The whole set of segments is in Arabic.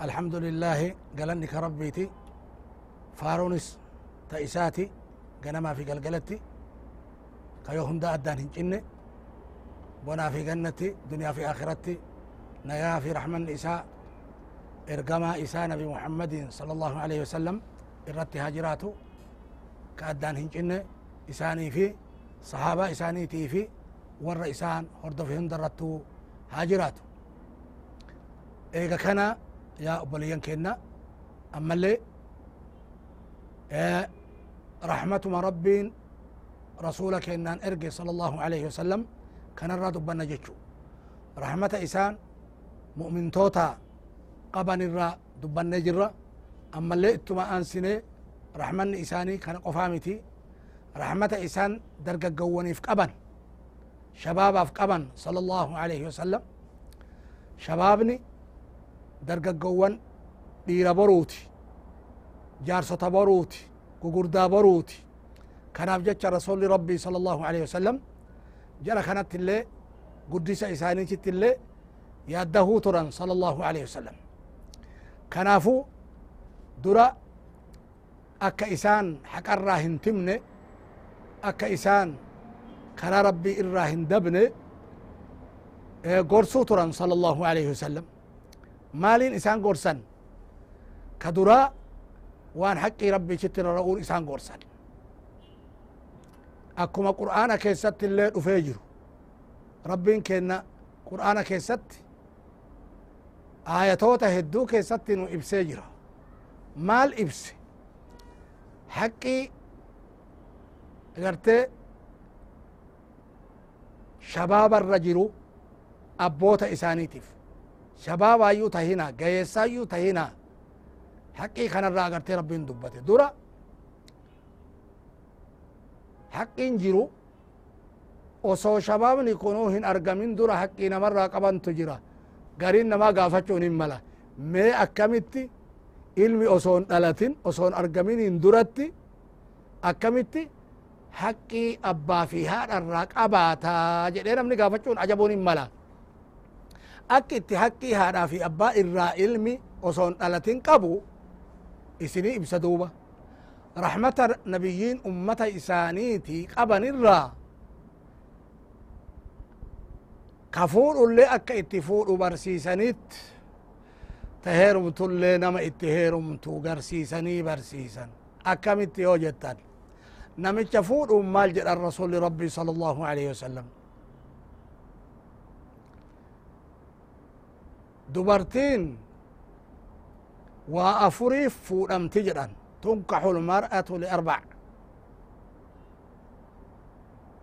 الحمد لله قالنك ربيتي فارونس تأساتي قنما في قلقلتي كيو هندا أدان هنجنة بنا في جنتي دنيا في آخرتي نيا في رحمن إساء إرقما إساء نبي محمد صلى الله عليه وسلم إرتي هاجراته كأدان هنجنة إساني في صحابة إساني تي في ور إسان هردو في هندرتو هاجراتو. إيغا كان يا أبوليان كينا. أما اللي رحمة ربين رسولك إنان إرقي صلى الله عليه وسلم كان الراد بنا جتشو رحمة إسان مؤمن توتا قبن الرا دبنا جرا أما اللي إتما أنسني رحمن إساني كان قفامتي. رحمة إسان درقا قواني في قبن شباب في قبن صلى الله عليه وسلم. شبابني درقا قوان دير بروتي جارسة بروتي ققردا بروتي كان جتش رسول ربي صلى الله عليه وسلم جرى كانت اللي قدس إساني جت اللي ياده تران صلى الله عليه وسلم كنافو درا أكا إسان حق الراهن تمني أكا إسان كان ربي الراهن دبني قرصو تران صلى الله عليه وسلم مالين إسان قرسن كدرا وان حقي ربي شتر رؤون إسان قرسن أكما قرآن كيست اللي أفجر ربين كينا قرآن كيست. آياتوتا هدو كيست نو إبسجرا مال إبس حقي غرتي شباب الرجل أبوتا إسانيتيف. شباب أيو قيسا أيو تهينا حقي كان الرا غرتي ربين دبته درا حقين جيرو osoo shabaabni kunuu hin argamin dura haqqii namarraa qabantu jira gariin namaa gaafachuun hin mala mee akkamitti ilmi osoon dhalatin osoon argaminiin duratti akkamitti haqqii abbaa fi haadharraa qabaataa jedhee namni gaafachuun ajabuun hin mala akka itti haqqii haadhaa fi abbaa irraa ilmi osoon dhalatin qabu isinii ibsa duuba rahmata nabiyyiin ummata isaaniitii qaban irraa ka fuudhullee akka itti fuudhu barsiisanit ta heerumtullee nama itti heerumtu garsiisanii barsiisan akkamitti yoo jettan namicha fuudhuun maal jedhan rasuli dubartiin waa afuriif fuudhamti jedhan. Tunkaxu lmar'atu liarbac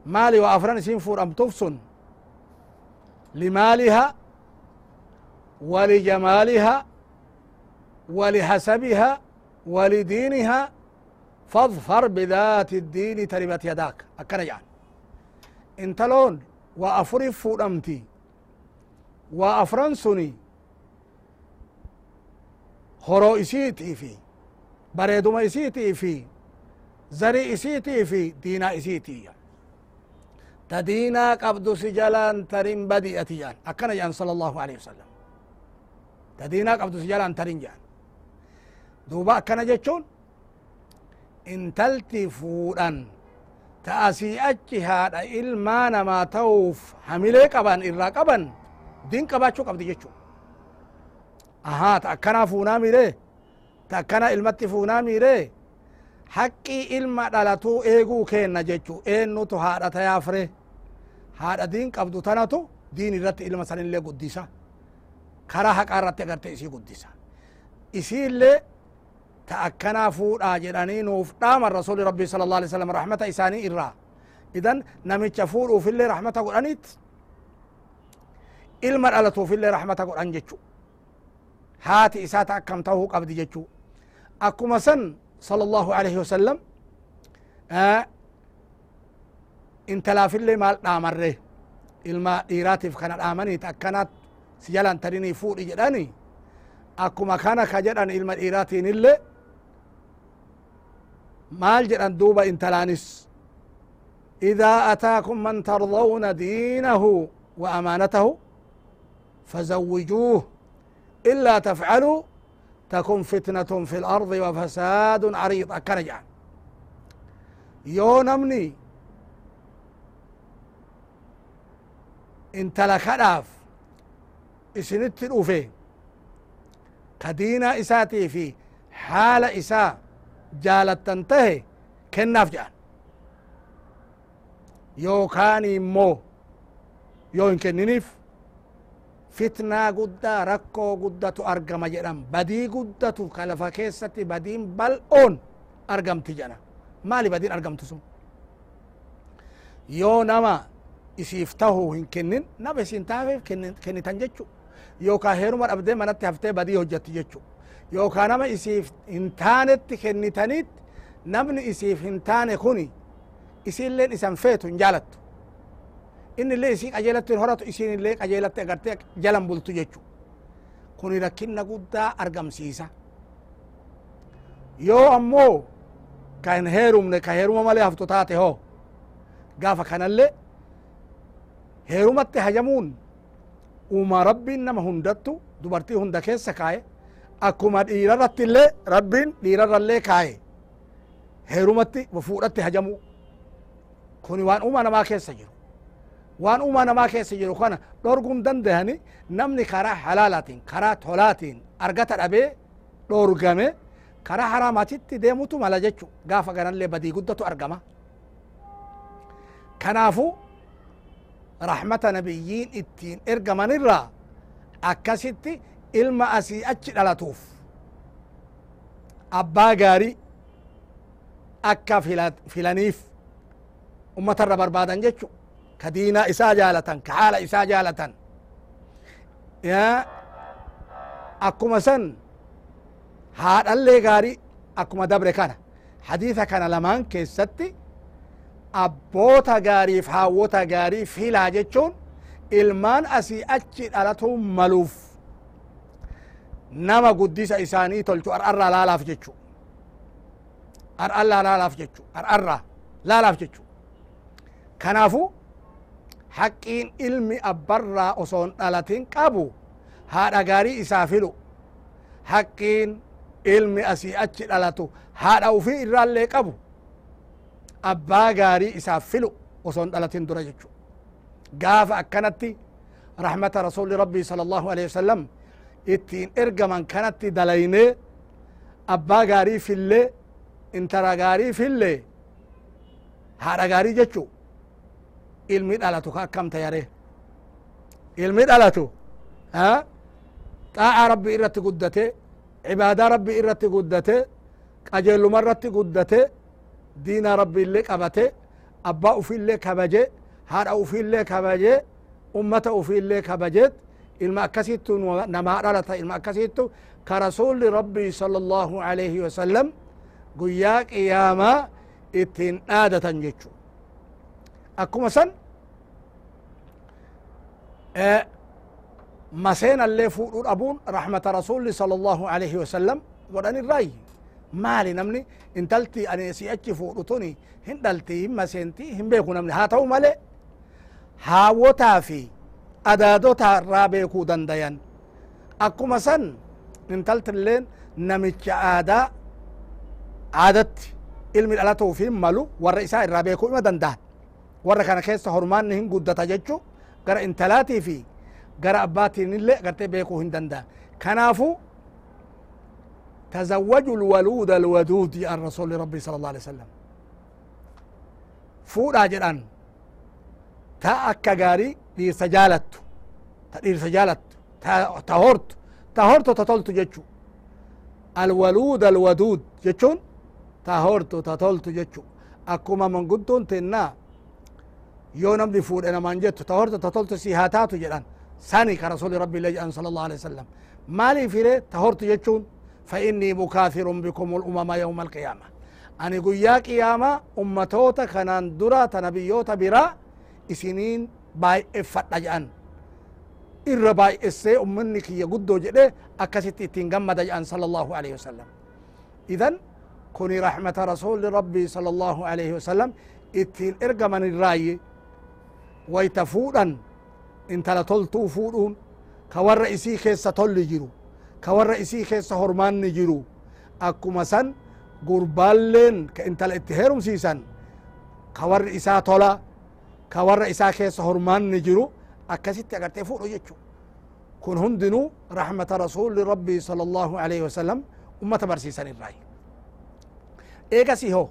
maali waa afran isin fuudhamtuf sun. Limaaliha wa lijamaaliha wa lihasabiha wa lidiiniha fadfar bidaati الdiini taribat yadaak. Akkana jedhan. Intaloon waa afuriif fuudhamti. Waa afran suni وأفرف فودمتي وأفرنسني هرو إسيتي في بريدما إسيتي في زري إسيتي في دينا إسيتي يعني. تدينا قبض سجلان ترين بديئتي جان أكنا جان صلى الله عليه وسلم تدينا قبض سجلان ترين جان دوبا أكنا جتشون انتلتي فودان تأسي أجي هذا إلما ما توف حملي قبان إرا قبان دين قباتشو قبض جتشون أها تأكنا فونا ميري تأكنا إلمتي فونا ميري حقي إلما دلتو إيغو كينا جتشو إنو تو هذا تيافره haadha diin qabdu tanatu diin irratti ilma san illee guddisa karaa haqaa irratti agarte isii guddisa isiillee ta akkanaa fuudhaa jedhanii nuuf dhaaman rasuli rabbi sala allah alai sallam rahmata isaanii irraa idan namicha fuudhuufillee rahmata godhanit ilma dhalatuufillee rahmata godhan jechu haati isaata akkam ta'uu qabdi jechuu akkuma san sala allahu alaihi wasallam intalaafillee maal dhaamarre ilma dhiiraatiif kana dhaamaniit akkanat si jalan tarinii fuudhi jedhani akkuma kana ka jedhan ilma dhiiraatiinillee maal jedhan duuba intalaanis إذا أتاكم من ترضون دينه وأمانته فزوجوه إلا تفعلوا تكن فتنة في الأرض وفساد عريض. أكنجع يو نمني. انت لكداف اسنت الأوفي كدينا إساتي في حال إساء جالت تنتهي. كناف جان yookaan immoo yoo hin kenniniif fitnaa guddaa rakkoo guddatu argama jedhan badii guddatu ka lafa keessatti badiin bal'oon argamti jedha maali badiin argamtu sun yoo nama isiif tahuu hin kennin nama isin taafeef kennitan jechu yookaan heeruma dhabdee manatti haftee badii hojjetti jechu yookaan nama isiif hin taanetti kennitaniit namni isiif hin taane kuni isinleen isan feetu hin jaalattu inni illee isii qajeelatti horatu isin illee qajeelatti agartee jalan bultu jechu kuni rakkinna guddaa argamsiisa yoo ammoo ka hin heerumne ka heeruma malee haftu taate hoo gaafa kanallee heerumatti hajamuun uuma rabbiin nama hundattu dubartii hunda keessa kaaye akkuma dhiirarratti illee rabbiin dhiirarrallee kaaye heerumatti fuudhatti hajamuu kuni waan uuma namaa keessa jiru وان اوما نما كيس يجرو خانا دورغون دن دهاني نمني كارا حلالاتين كارا تولاتين ارغتا ابي دورغامي كارا حراماتي تي ديمو تو مالا جچو غافا غران لي بدي گودتو ارغما كنافو رحمة نبيين اتين ارغمان الرا اكاسيتي علم اسي اچ دلاتوف. ابا غاري اكا فيلانيف امتر ربار بادن جچو diinaa isaa jaalatan ka haala isaa jaalatan akkuma san haadhallee gaarii akkuma dabre kana hadiisa kana lamaan keessatti abboota gaariif haawwota gaarii filaa jechuun ilmaan asii achi dhalatuu maluuf nama guddisa isaanii tolchu ar'arraa laalaaf jechu ar'arraa laalaaf jechu ar'arraa laalaaf jechu kanaafu haqqiin ilmi abbarraa osoon dhalatin qabu haadha gaarii isaa filu haqqiin ilmi asii achi dhalatu haadha ufii irraallee qabu abbaa gaarii isaaf filu osoon dhalatin dura jechu gaafa akkanatti rahmata rasuli rabbii sala allahu alehi wasalam ittiin ergaman kanatti dalaynee abbaa gaarii fillee intala gaarii fillee haadha gaarii jechu ilmi dhalatu ka akkam tayare ilmi dhalatu xaa'a rabbi irratti guddate cibaadaa rabbi irratti guddate qajeeluma irratti guddate diina rabbi illee qabate abbaa ufiillee kabaje haadha ufiillee kabaje ummata ufiillee kabajeet ilma akkasittu namaa dhalata ilma akkasittu ka rasuli rabbii sala allahu alaihi wasalam guyyaa qiyaamaa ittiin dhaadatan jechu akkuma san maseenallee fuudhuu dhabuun rahmata rasuli sala allahu alaihi wasalam godhan irraayi maali namni intalti ani si achi fuudhu tuni hin dhalti hin maseenti hin beeku namni haa ta'u male haawwotaa fi adaadotaa irraa beekuu dandayan akkuma san intaltilleen namicha aadaa aadatti ilmi dhalatuu fi malu warra isaa irraa beekuu ima danda'an warra kana keessa hormaanni hin guddata jechu gara intalaatii fi gara abbaatiin illee gartee beekuu hin danda'an kanaafu تزوجوا الولود الودود عن رسول ربي صلى الله عليه وسلم فودا جدان تا أكا غاري دير سجالت تا دير سجالت تا تهورت تهورت تطلت جتشو الولود الودود جتشون تهورت تطلت جتشو أكما من قدون تنا يونم نمضي أنا مانجت تهرت تطلت سي هاتاتو جران ساني كرسول ربي لي صلى الله عليه وسلم. مالي في ري تهرت يجون فإني مكافر بكم الأمم يوم القيامة. اني قويا قيامة امتوتا كانان درا تنبيوتا برا. إسنين باي إفت اجان إر باي إسي امنك يقدو جده اكاستي تنغمد اجان صلى الله عليه وسلم. إذن كوني رحمة رسول ربي صلى الله عليه وسلم. اتي الارقمان الرأي. Wayta fuudhan intala toltuu fuudhuun ka warra isii keessa tolli jiru ka warra isii keessa hormaanni jiru akkuma san gurbaalleen ka intala itti heerumsiisan ka warri isaa tola ka warra isaa keessa hormaanni jiru akkasitti agartee fuudhu jechu kun hundinuu rahmata rasuli rabbii sala allahu alaihi wasalam ummata barsiisan irraay eegasi ho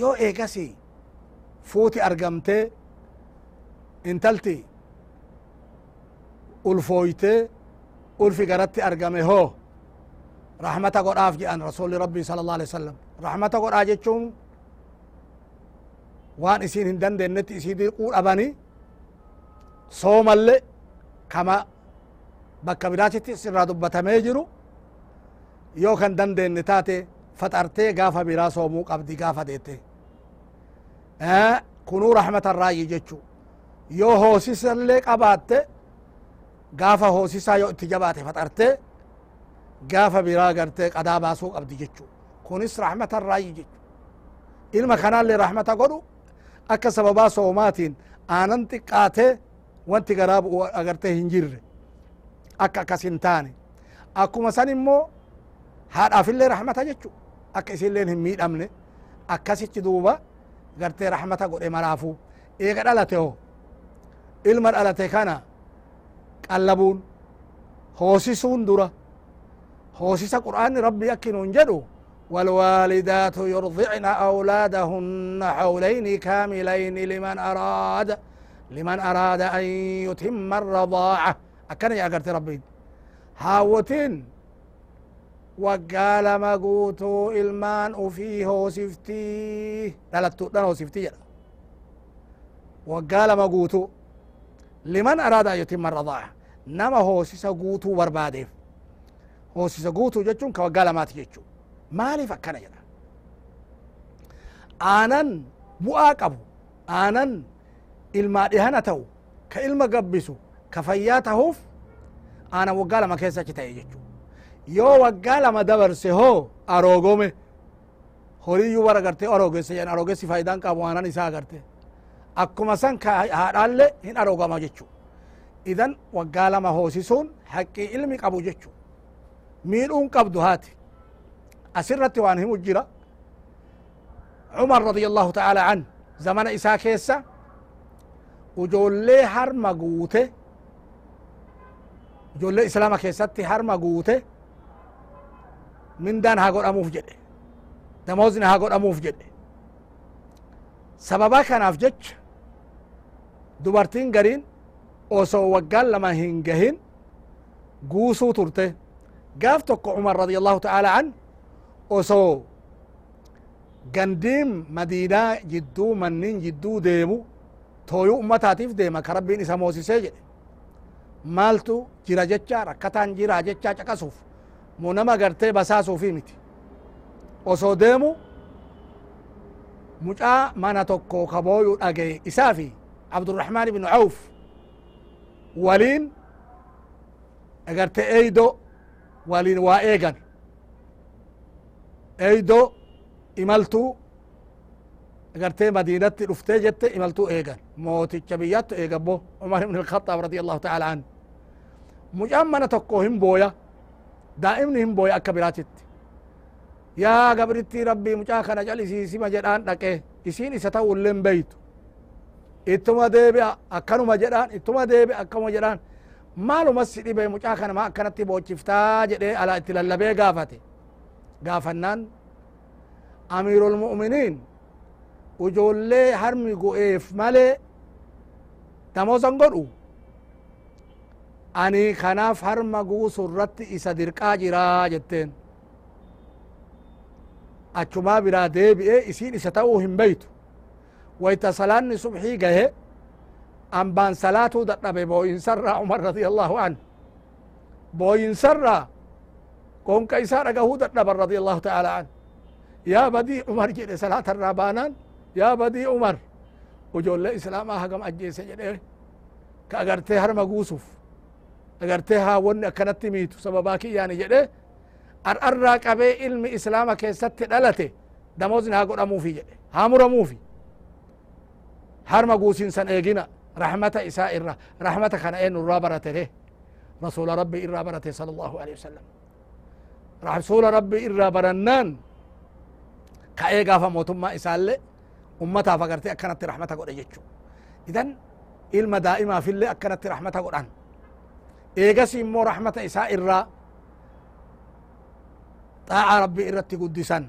yoo eegasi fuuti argamtee intalti ulfooytee ulfi garatti argame hoo rahmata godhaaf jedhan rasuli rabbii sala allah alih wasalam rahmata godhaa jechuun waan isin hin dandeenyetti isii dirquu soomalle kama bakka biraatitti irraa dubbatamee jiru yoo kan dandeenye taate faxartee gaafa biraa soomuu qabdi gaafa deette kunuu rahmata irraayi jechu yoo hoosisallee qabaatte gaafa hoosisaa yoo itti jabaate faxarte gaafa biraa gartee qadaa baasuu qabdi jechu kunis rahmata irraayi jechu ilma kanaallee rahmata godhu akka sababaa soomaatiin aanan xiqqaate wanti garaa bu'u agartee hin jirre. Akka akkas hin taane. Akkuma san immoo haadhaafillee rahmata jechu akka isinleen hin miidhamne akkasitti duuba gartee rahmata godhe maraafu eega dhalate ho ilma dhalate kana qallabuun hoosisuun dura hoosisa qur'aanni rabbi akkinuun jedhu والوالدات يرضعن أولادهن حولين كاملين لمن أراد لمن أراد أن يتم الرضاعة. أكن يا قرت ربي. هاوتين. وقال ما قوتو إلمان وفيه وسفتي دلتو دنا وسفتي جدا. وقال ما لمن أراد أن يتم الرضاعة نما هو سيسا قوتو برباديف هو سيسا قوتو جتشون كوقال ما تجتشون ilmaa dhihana ta'u ka ilma gabbisu ka fayyaa tahuuf aanan waggaa lama keessa achi ta'e jechu yoo waggaa lama dabarse hoo aroogome horiyyuu bara garte aroogesse jedhan aroogessi faayidaan qabu aanan isaa agarte akkuma san haadhaalle hin aroogama jechu idan waggaa lama hoosisuun haqqii ilmi qabu jechu miidhuun qabdu haati asirratti waan himu jira cumar radi allahu taala an zamana isaa keessa ijoollee harma guute ijoollee islaama keessatti harma guute mindaan haa godhamuuf jedhe damozni haa godhamuuf jedhe sababa kanaaf jecha dubartiin gariin osoo waggaan lama hin gahin guusuu turte gaaf tokko cumar radi allahu taala an osoo gandiin madiinaa jidduu mannin jidduu deemu tooyuu ummataatiif deema ka rabbiin isa moosisee jedhe maaltu jira jecha rakkataan jira jecha caqasuuf mu nama gartee basaasuufi miti osoo deemu mucaa mana tokko ka booyuu dhagee isaa عبد الرحمن بن عوف. ولين اگر إيدو ولين وايغن إيدو إملتو اگر تي مدينة رفتجت إملتو ايغن موت الكبيات ايغبو عمر بن الخطاب رضي الله تعالى عنه. مجمنة تقوهم بويا دائم هم بويا أكبراتت. يا قبرتي ربي مجاكنا جالي سيسي مجران لكي يسيني ستاول لين بيتو ittuma deebi'a akkanuma jedhaan ittuma deebi'a akkanuma jedhaan maaluma si dhibe mucaa kana ma akkanatti boochiftaa jedhee alaa itti lallabee gaafate gaafannaan amiirul mu'miniin ijoollee harmi go'eef malee damoosan godhu ani kanaaf harma guusu irratti isa dirqaa jiraa jetteen achumaa biraa deebi'e isiin isa ta'uu hin beytu wayta salaanni subxii gahe أنبان صلاة دقبه بوين سر عمر رضي الله عنه. بوين سر قوم كيسار قهو دقب رضي الله تعالى عنه. يا بدي عمر جد صلاة الرابانا يا بدي عمر. وجول إسلام هقم أجيس جده كأغرتي هرم قوسف. أغرتي ها ون أكنت ميتو. سبباكي يعني جده أرأرى قبي علم إسلام كيست دلته دموزن ها قد أموفي جده ها مرموفي هرم قوسين سن إيقنا رحمة إساء الرا رحمة كان أين الرابرة له رسول ربي الرابرة صلى الله عليه وسلم رسول ربي الرابرنان كأي قافة موتما إساء ummataa agartee akkanatti rahmata godhe jechu idan ilma daa'imaa fillee akkanatti rahmata godhan eegas immoo rahmata isaa irraa xaaca rabbii irratti guddisan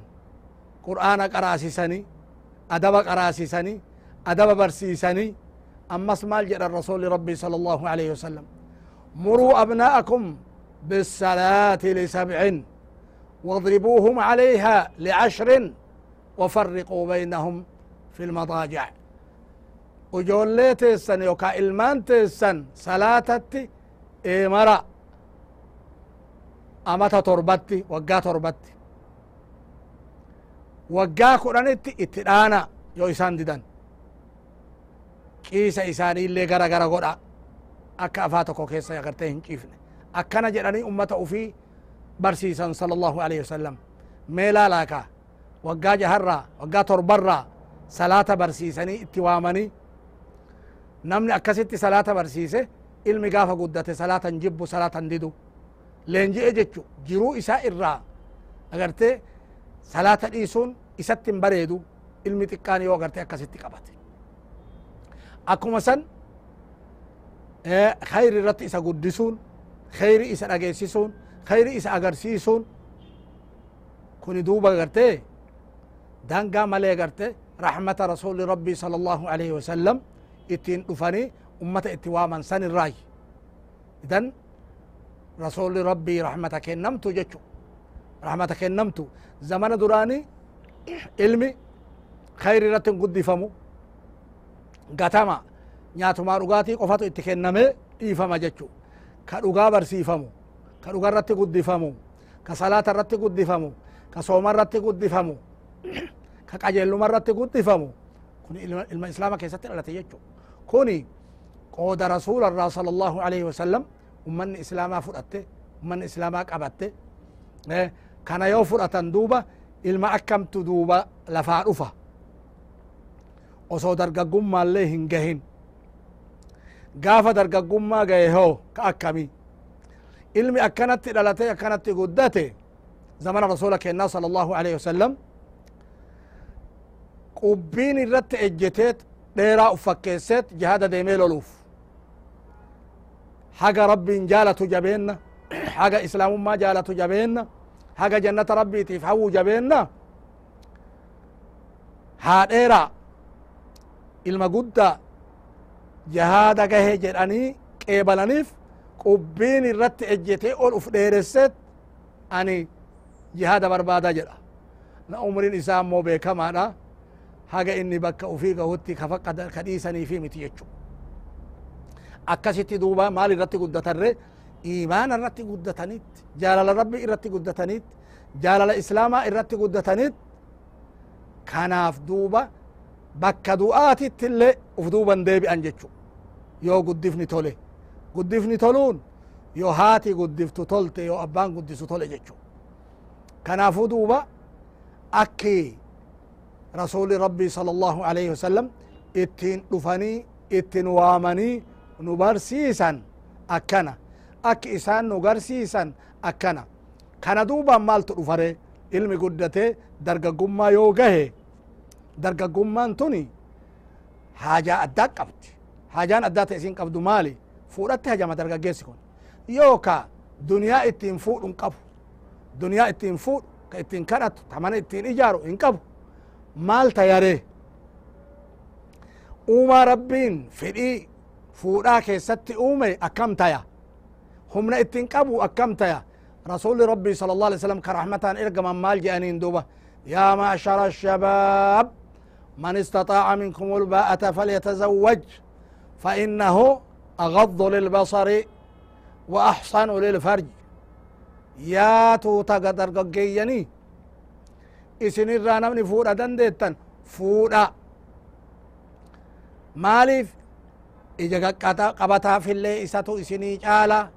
qur'aana qaraasisani adaba qaraasisani adaba barsiisani ammas maal jedhan rasuli rabbii sala allahu alayhi wasalam muruu abna'akum بالصلاة لسبع واضربوهم عليها لعشر وفرقوا بينهم في المضاجع. وجولي تيسن يوكا إلمان تيسن صلاتتي إيمرا أمتا تربتي وقا تربتي. وقا قرانتي اتدانا يو إسان ديدان كيسا إساني اللي غرا غرا غرا أكا أفاتكو كيسا يغرتي هنشيفني أكنا جراني أمتا أفي برسيسا صلى الله عليه وسلم ميلا لاكا وقا جهرا وقا تربرا salaata barsiisanii itti waamanii namni akkasitti salaata barsiise ilmi gaafa guddate salaatan jibbu salaatan didu leenji'e jechu jiruu isaa irraa agartee salaata dhiisuun isatti hin bareedu ilmi xiqqaan yoo agarte akkasitti qabate akkuma san khayri irratti isa guddisuun khayri isa dhageessisuun khayri isa agarsiisuun kuni duuba agartee dangaa malee agarte رحمة رسول ربي صلى الله عليه وسلم اتين دفني أمة اتواما سن الراي إذن رسول ربي رحمتك نمت جتشو رحمتك نمت زمن دراني علمي خير رتن قد فمو قتما نياتما رغاتي قفتو اتكنمي إيفما جتشو كرغا برسيفمو كرغا رتي قد فمو كصلاة رتي قد فمو كصوم رتي قد فمو ka qajeelluma irratti guddifamu kun ilma islaama keessatti dhalate jechu kuni qooda rasuula irraa sala alaihi wasalam ummanni islaamaa fudhatte ummanni islaamaa qabatte kana yoo fudhatan duuba ilma akkamtu duuba lafaa dhufa osoo dargaggummaallee hin gahin gaafa dargaggummaa gahe hoo ka akkami ilmi akkanatti dhalate akkanatti guddate zamana rasuula kennaa sala allahu alaihi wasalam qubbiin irratti ejjeteet dheeraa uf fakkeesseet jihada deemee loluuf haga rabbiin jaalatu jabeenna haga islaamummaa jaalatu jabeenna haga jannata rabbiitiif hawwu jabeenna haa dheeraa ilma guddaa jahaada gahe jedhanii qeebalaniif qubbiin irratti ejjetee ol uf dheeresseet ani jihaada barbaada jedha na umriin isaa ammoo beekamaadha haga inni bakka ufii gahutti kafaqa kadhiisanii fi miti jechu akkasitti duuba maal irratti guddatarre imaana irratti guddataniit jaalala rabbi irratti guddataniit jaalala islaamaa irratti guddataniit kanaaf duuba bakka du'aatitti illee uf duuban deebi'an jechu yoo guddifni tole guddifni toluun yoo haati guddiftu tolte yoo abbaan guddisu tole jechu kanaafuu duuba akki رسول ربي صلى الله عليه وسلم اتين دفني اتين وامني نبرسيسا أكنا أك إسان نغرسيسا أكنا كان دوبا مال تدفره علمي قدته درجة قمة يوغه درجة قمة توني حاجة أداك قبت حاجان أدات إسين قبدو مالي فورت هجمة درجة جيسكون يوكا دنيا اتين فوق انقبو دنيا اتين فوق كاتين كانت تمانا اتين إجارو انقبو maalta yare uumaa rabbiin fedhii fuudhaa keessatti uume akkam taya? Humna ittin qabu akkam taya? Rabbii sala allah alai slam ka rahmatan ergaman maal je'aniin duba يا معشر الشباب من استطاع منكم الباءة فليتزوج فإنه أغض للبصر وأحصن للفرج. يا توتا قدر قيني إسن الرانا من فورا دنديتا فورا مالف. إجا قبتا في اللي إساتو إسني جالا.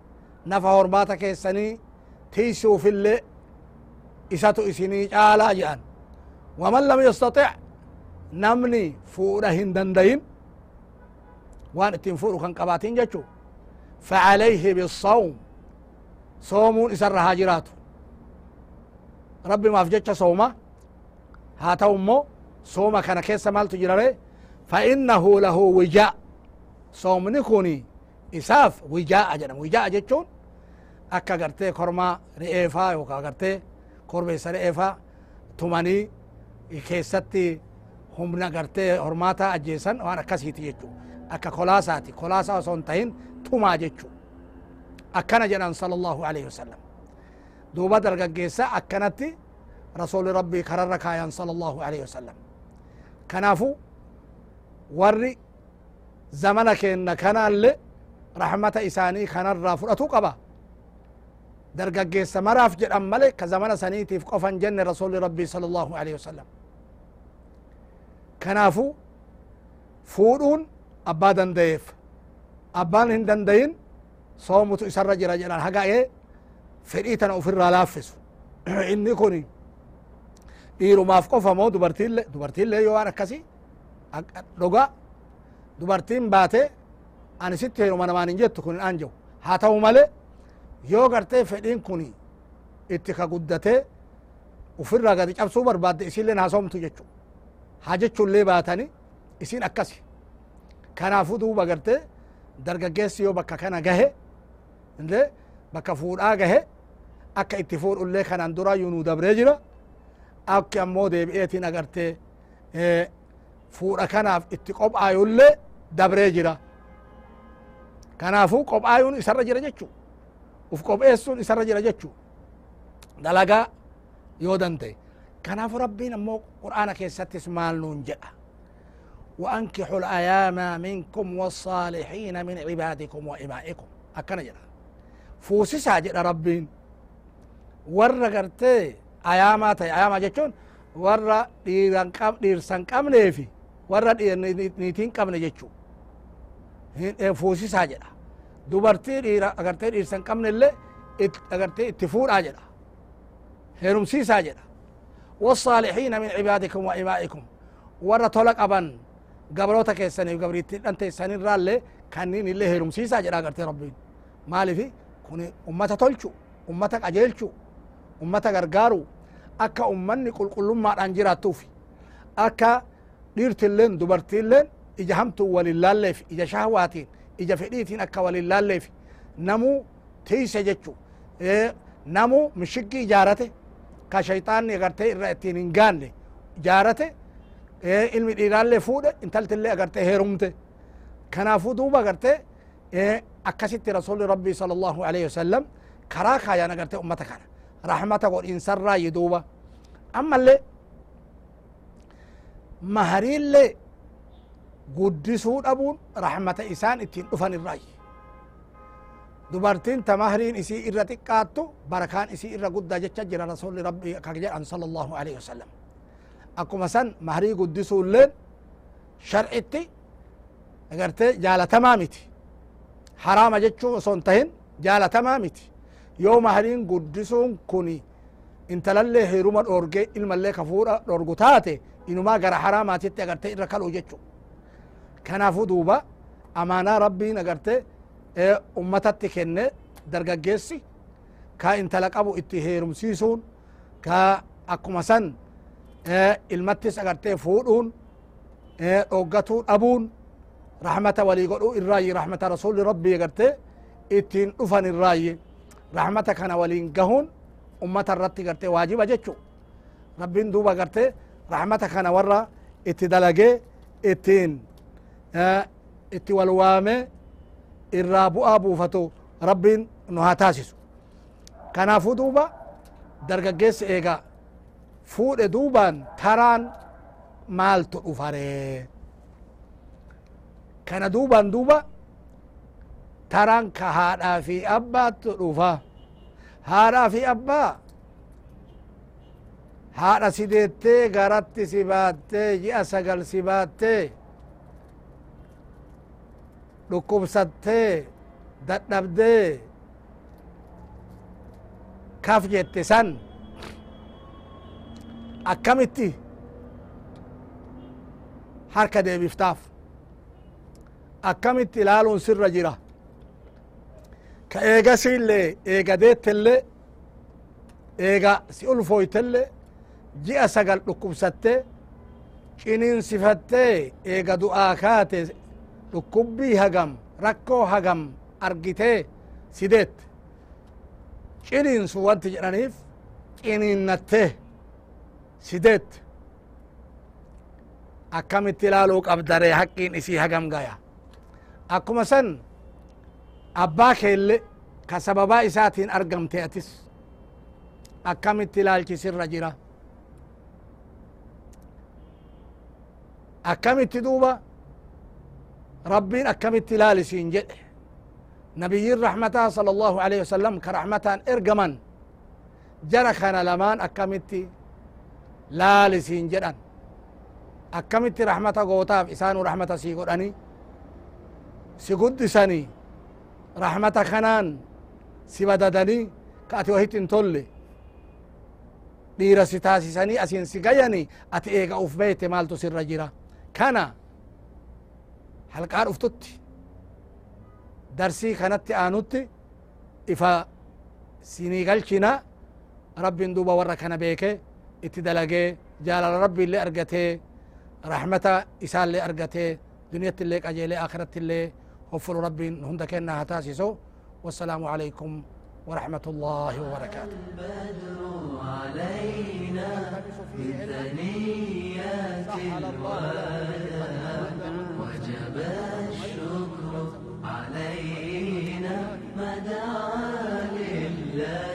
نفا هرباتا كيساني تيسو في اللي إساتو إسني جالا جان. ومن لم يستطع namni fuudha hin dandayin waan ittiin fuudhu kan qabaatin jechu فعليه بالصوم صومون إسر هاجرات ربي ما فجتش صومة هاتو مو صومة كان كيس مال تجرى فإنه له وجاء صومني كوني إساف وجاء جنم وجاء جتشون أكا قرتي كرما رئيفا يوكا قرتي كوربيس رئيفا تماني كيستي humna gartee hormaata ajjeesan waan akkasiiti jechu akka kolaasaati kolaasa osoo hin tahin tumaa jechu akkana jedhan sala allahu alaihi wasalam duuba dargaggeessa akkanatti rasuli rabbii kararra kaayan sala allahu alaihi wasalam kanaafu warri zamana keenna kanaalle rahmata isaanii kanarraa fudhatu qaba dargaggeessa maraaf jedhan male ka zamana saniitiif qofan jenne rasuli rabbii sala allahu alaihi wasalam kanaafu fuudhuun abbaa dandayeef abbaan hin dandayin soomutu isarra jira jedhan haga'ee fedhii tana ufirraa laaffisu inni kun dhiirumaaf qofa moo dubartiille dubartiillee yoo waan akkasi dhuga dubartiin baate ani sitti heeruma namaan hin jettu kun hin anja'u haa ta'u male yoo gartee fedhiin kun itti ka guddatee ufirraa gadi cabsuu barbaadde isilleen haa soomtu jechu haa baatani isin akkasi kanaafu duuba garte dargaggeessi yoo bakka kana gahe inde bakka fuudhaa gahe akka itti fuudhullee kanan durayyuu nu dabree jira akki ammoo deebi'eetiin agarte fuudha kanaaf itti qophaayullee dabree jira kanaafu qophaayuun isarra jira jechu uf qopheessuun isarra jira jechu dalagaa yoo danda'e rabbiin ammoo qur'aana keessattis maal nuun jedha وأنكحوا الأيام منكم والصالحين من عبادكم وإمائكم أكنا جرا فوسسا جرا ربين ورا قرتي أيامات أياما جتون ورا ديران قم ديرسان قم نيفي ورا نيتين قم نجتشو فوسسا جرا dhiira agartee dhiirsan qabne illee agartee itti fuudhaa jedha heerumsiisaa jedha والصالحين من عبادكم وإمائكم ورا tola qaban gabroota keessaniif gabriittii dhante isanin raalle kannin illee heerumsiisaa jedha agartee rabbiin maalifi kun ummata tolchu ummata qajeelchu ummata gargaaru akka ummanni qulqullummaadhaan jiraattuufi akka dhiirtilleen dubartiilleen ija hamtuu walin laalleef ija shahwaatiin ija fedhiitiin akka walin laalleef namuu tiise jechu namuu mishiggi ijaarate ka shayxaanni agartee irra ittiin hin gaanne ijaarate ilmi dhiiraallee fuudhe intaltillee agartee heerumte kanaafuu duuba agartee akkasitti rasuli rabbii sala allahu alaihi wasallam karaa kaayan agartee ummata kana rahmata godhiinsarraayi duuba ammallee mahariillee guddisuu dhabuun rahmata isaan ittiin dhufan irraayi dubartiin ta mahriin isii irra xiqqaattu barakaan isii irra guddaa jecha jira rasuli rabbii akka jedhan sala allahu alaihi wasallam akkuma san mahrii guddisuulleen sharcitti agarte jaalatamaa miti haraama jechuu osoo hin tahin jaalatamaa miti yoo mahriin guddisuun kun intalallee heeruma dhorge ilmallee ka fuudha dhorgu taate inumaa gara haraamaatitti agarte irra kaluu jechu kanaafu duuba amaanaa rabbiin agarte ummatatti kenne dargaggeessi ka intala qabu itti heerumsiisuun ka akkuma san ilmattis agartee fuudhuun dhoggatuu dhabuun rahmata walii godhuu irraayi rahmata rasuli rabbii agarte ittiin dhufan irraayi rahmata kana waliin gahuun ummata irratti garte waajiba jechu rabbiin duuba garte rahmata kana warra itti dalagee ittiin itti wal waame irraa bu'aa buufatu rabbiin nu haa taasisu. Kanaafuu duuba dargaggeessi eegaa fuudhe duubaan taraan maaltu dhufaree kana duuban duuba taran ka haadhaa fi abbaattu dhufa haadhaa fi abbaa? Haadha si deettee garatti si baattee ji'a sagal si baattee dhukkubsattee dadhabdee kaf jette san akkamitti? Harka deebiftaaf. Akkamitti ilaaluun sirra jira? Ka eegasiillee eega deettelle eega si ulfoytelle ji'a sagal dhukkubsatte ciniinsifattee eega du'aa kaate dhukkubbii hagam rakkoo hagam argitee sideette ciniinsu wanti jedhaniif ciniinnattee sideette akkamitti ilaaluu qabdare haqqiin isii hagam gaya akkuma san abbaa keelle ka sababaa isaatiin argamte atis akkamitti ilaalchisirra jira akkamitti duuba jedhe nabiyyin rahmataa sala allahu alaihi wasalam ka rahmataan ergaman jara kana lamaan akkamitti laalisiin jedhan akkamitti rahmata gootaaf isaanu rahmata sii godhani si guddisani rahmata kanaan si badadani ka ati wahit hin tolle dhiira si gayani ati eega uf beete maaltu sirra jira halqaa dhuftutti darsii kanatti aanutti ifa sinii galchina rabbin duuba warra kana beeke itti dalagee jaalala rabbi illee argatee rahmata isaallee argatee duniyatti illee qajeelee akhiratti illee hoffulu rabbiin hunda kennaa haa taasisu wassalaamu alaykum ورحمة الله وبركاته البدر علينا بثنيات الوداع وجب الشكر علينا مدعى لله.